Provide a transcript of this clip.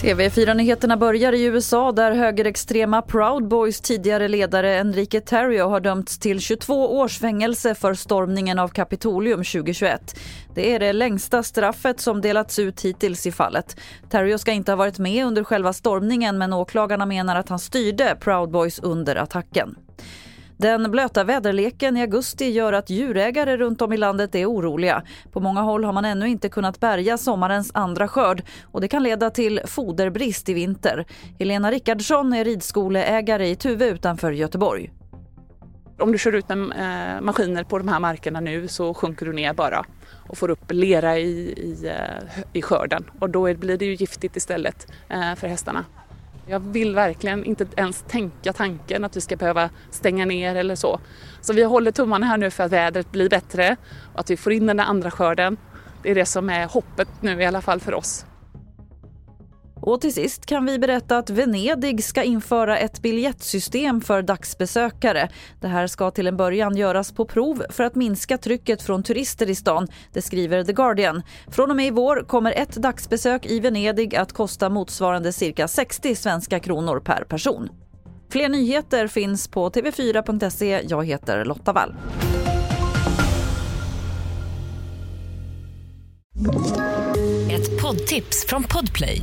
TV4-nyheterna börjar i USA där högerextrema Proud Boys tidigare ledare Enrique Terrio har dömts till 22 års fängelse för stormningen av Kapitolium 2021. Det är det längsta straffet som delats ut hittills i fallet. Terrio ska inte ha varit med under själva stormningen men åklagarna menar att han styrde Proud Boys under attacken. Den blöta väderleken i augusti gör att djurägare runt om i landet är oroliga. På många håll har man ännu inte kunnat bärga sommarens andra skörd och det kan leda till foderbrist i vinter. Helena Rickardsson är ridskoleägare i Tuve utanför Göteborg. Om du kör ut med eh, maskiner på de här markerna nu så sjunker du ner bara och får upp lera i, i, eh, i skörden och då blir det ju giftigt istället eh, för hästarna. Jag vill verkligen inte ens tänka tanken att vi ska behöva stänga ner eller så. Så vi håller tummarna här nu för att vädret blir bättre och att vi får in den där andra skörden. Det är det som är hoppet nu i alla fall för oss. Och till sist kan vi berätta att Venedig ska införa ett biljettsystem för dagsbesökare. Det här ska till en början göras på prov för att minska trycket från turister i stan, det skriver The Guardian. Från och med i vår kommer ett dagsbesök i Venedig att kosta motsvarande cirka 60 svenska kronor per person. Fler nyheter finns på tv4.se. Jag heter Lotta Wall. Ett poddtips från Podplay.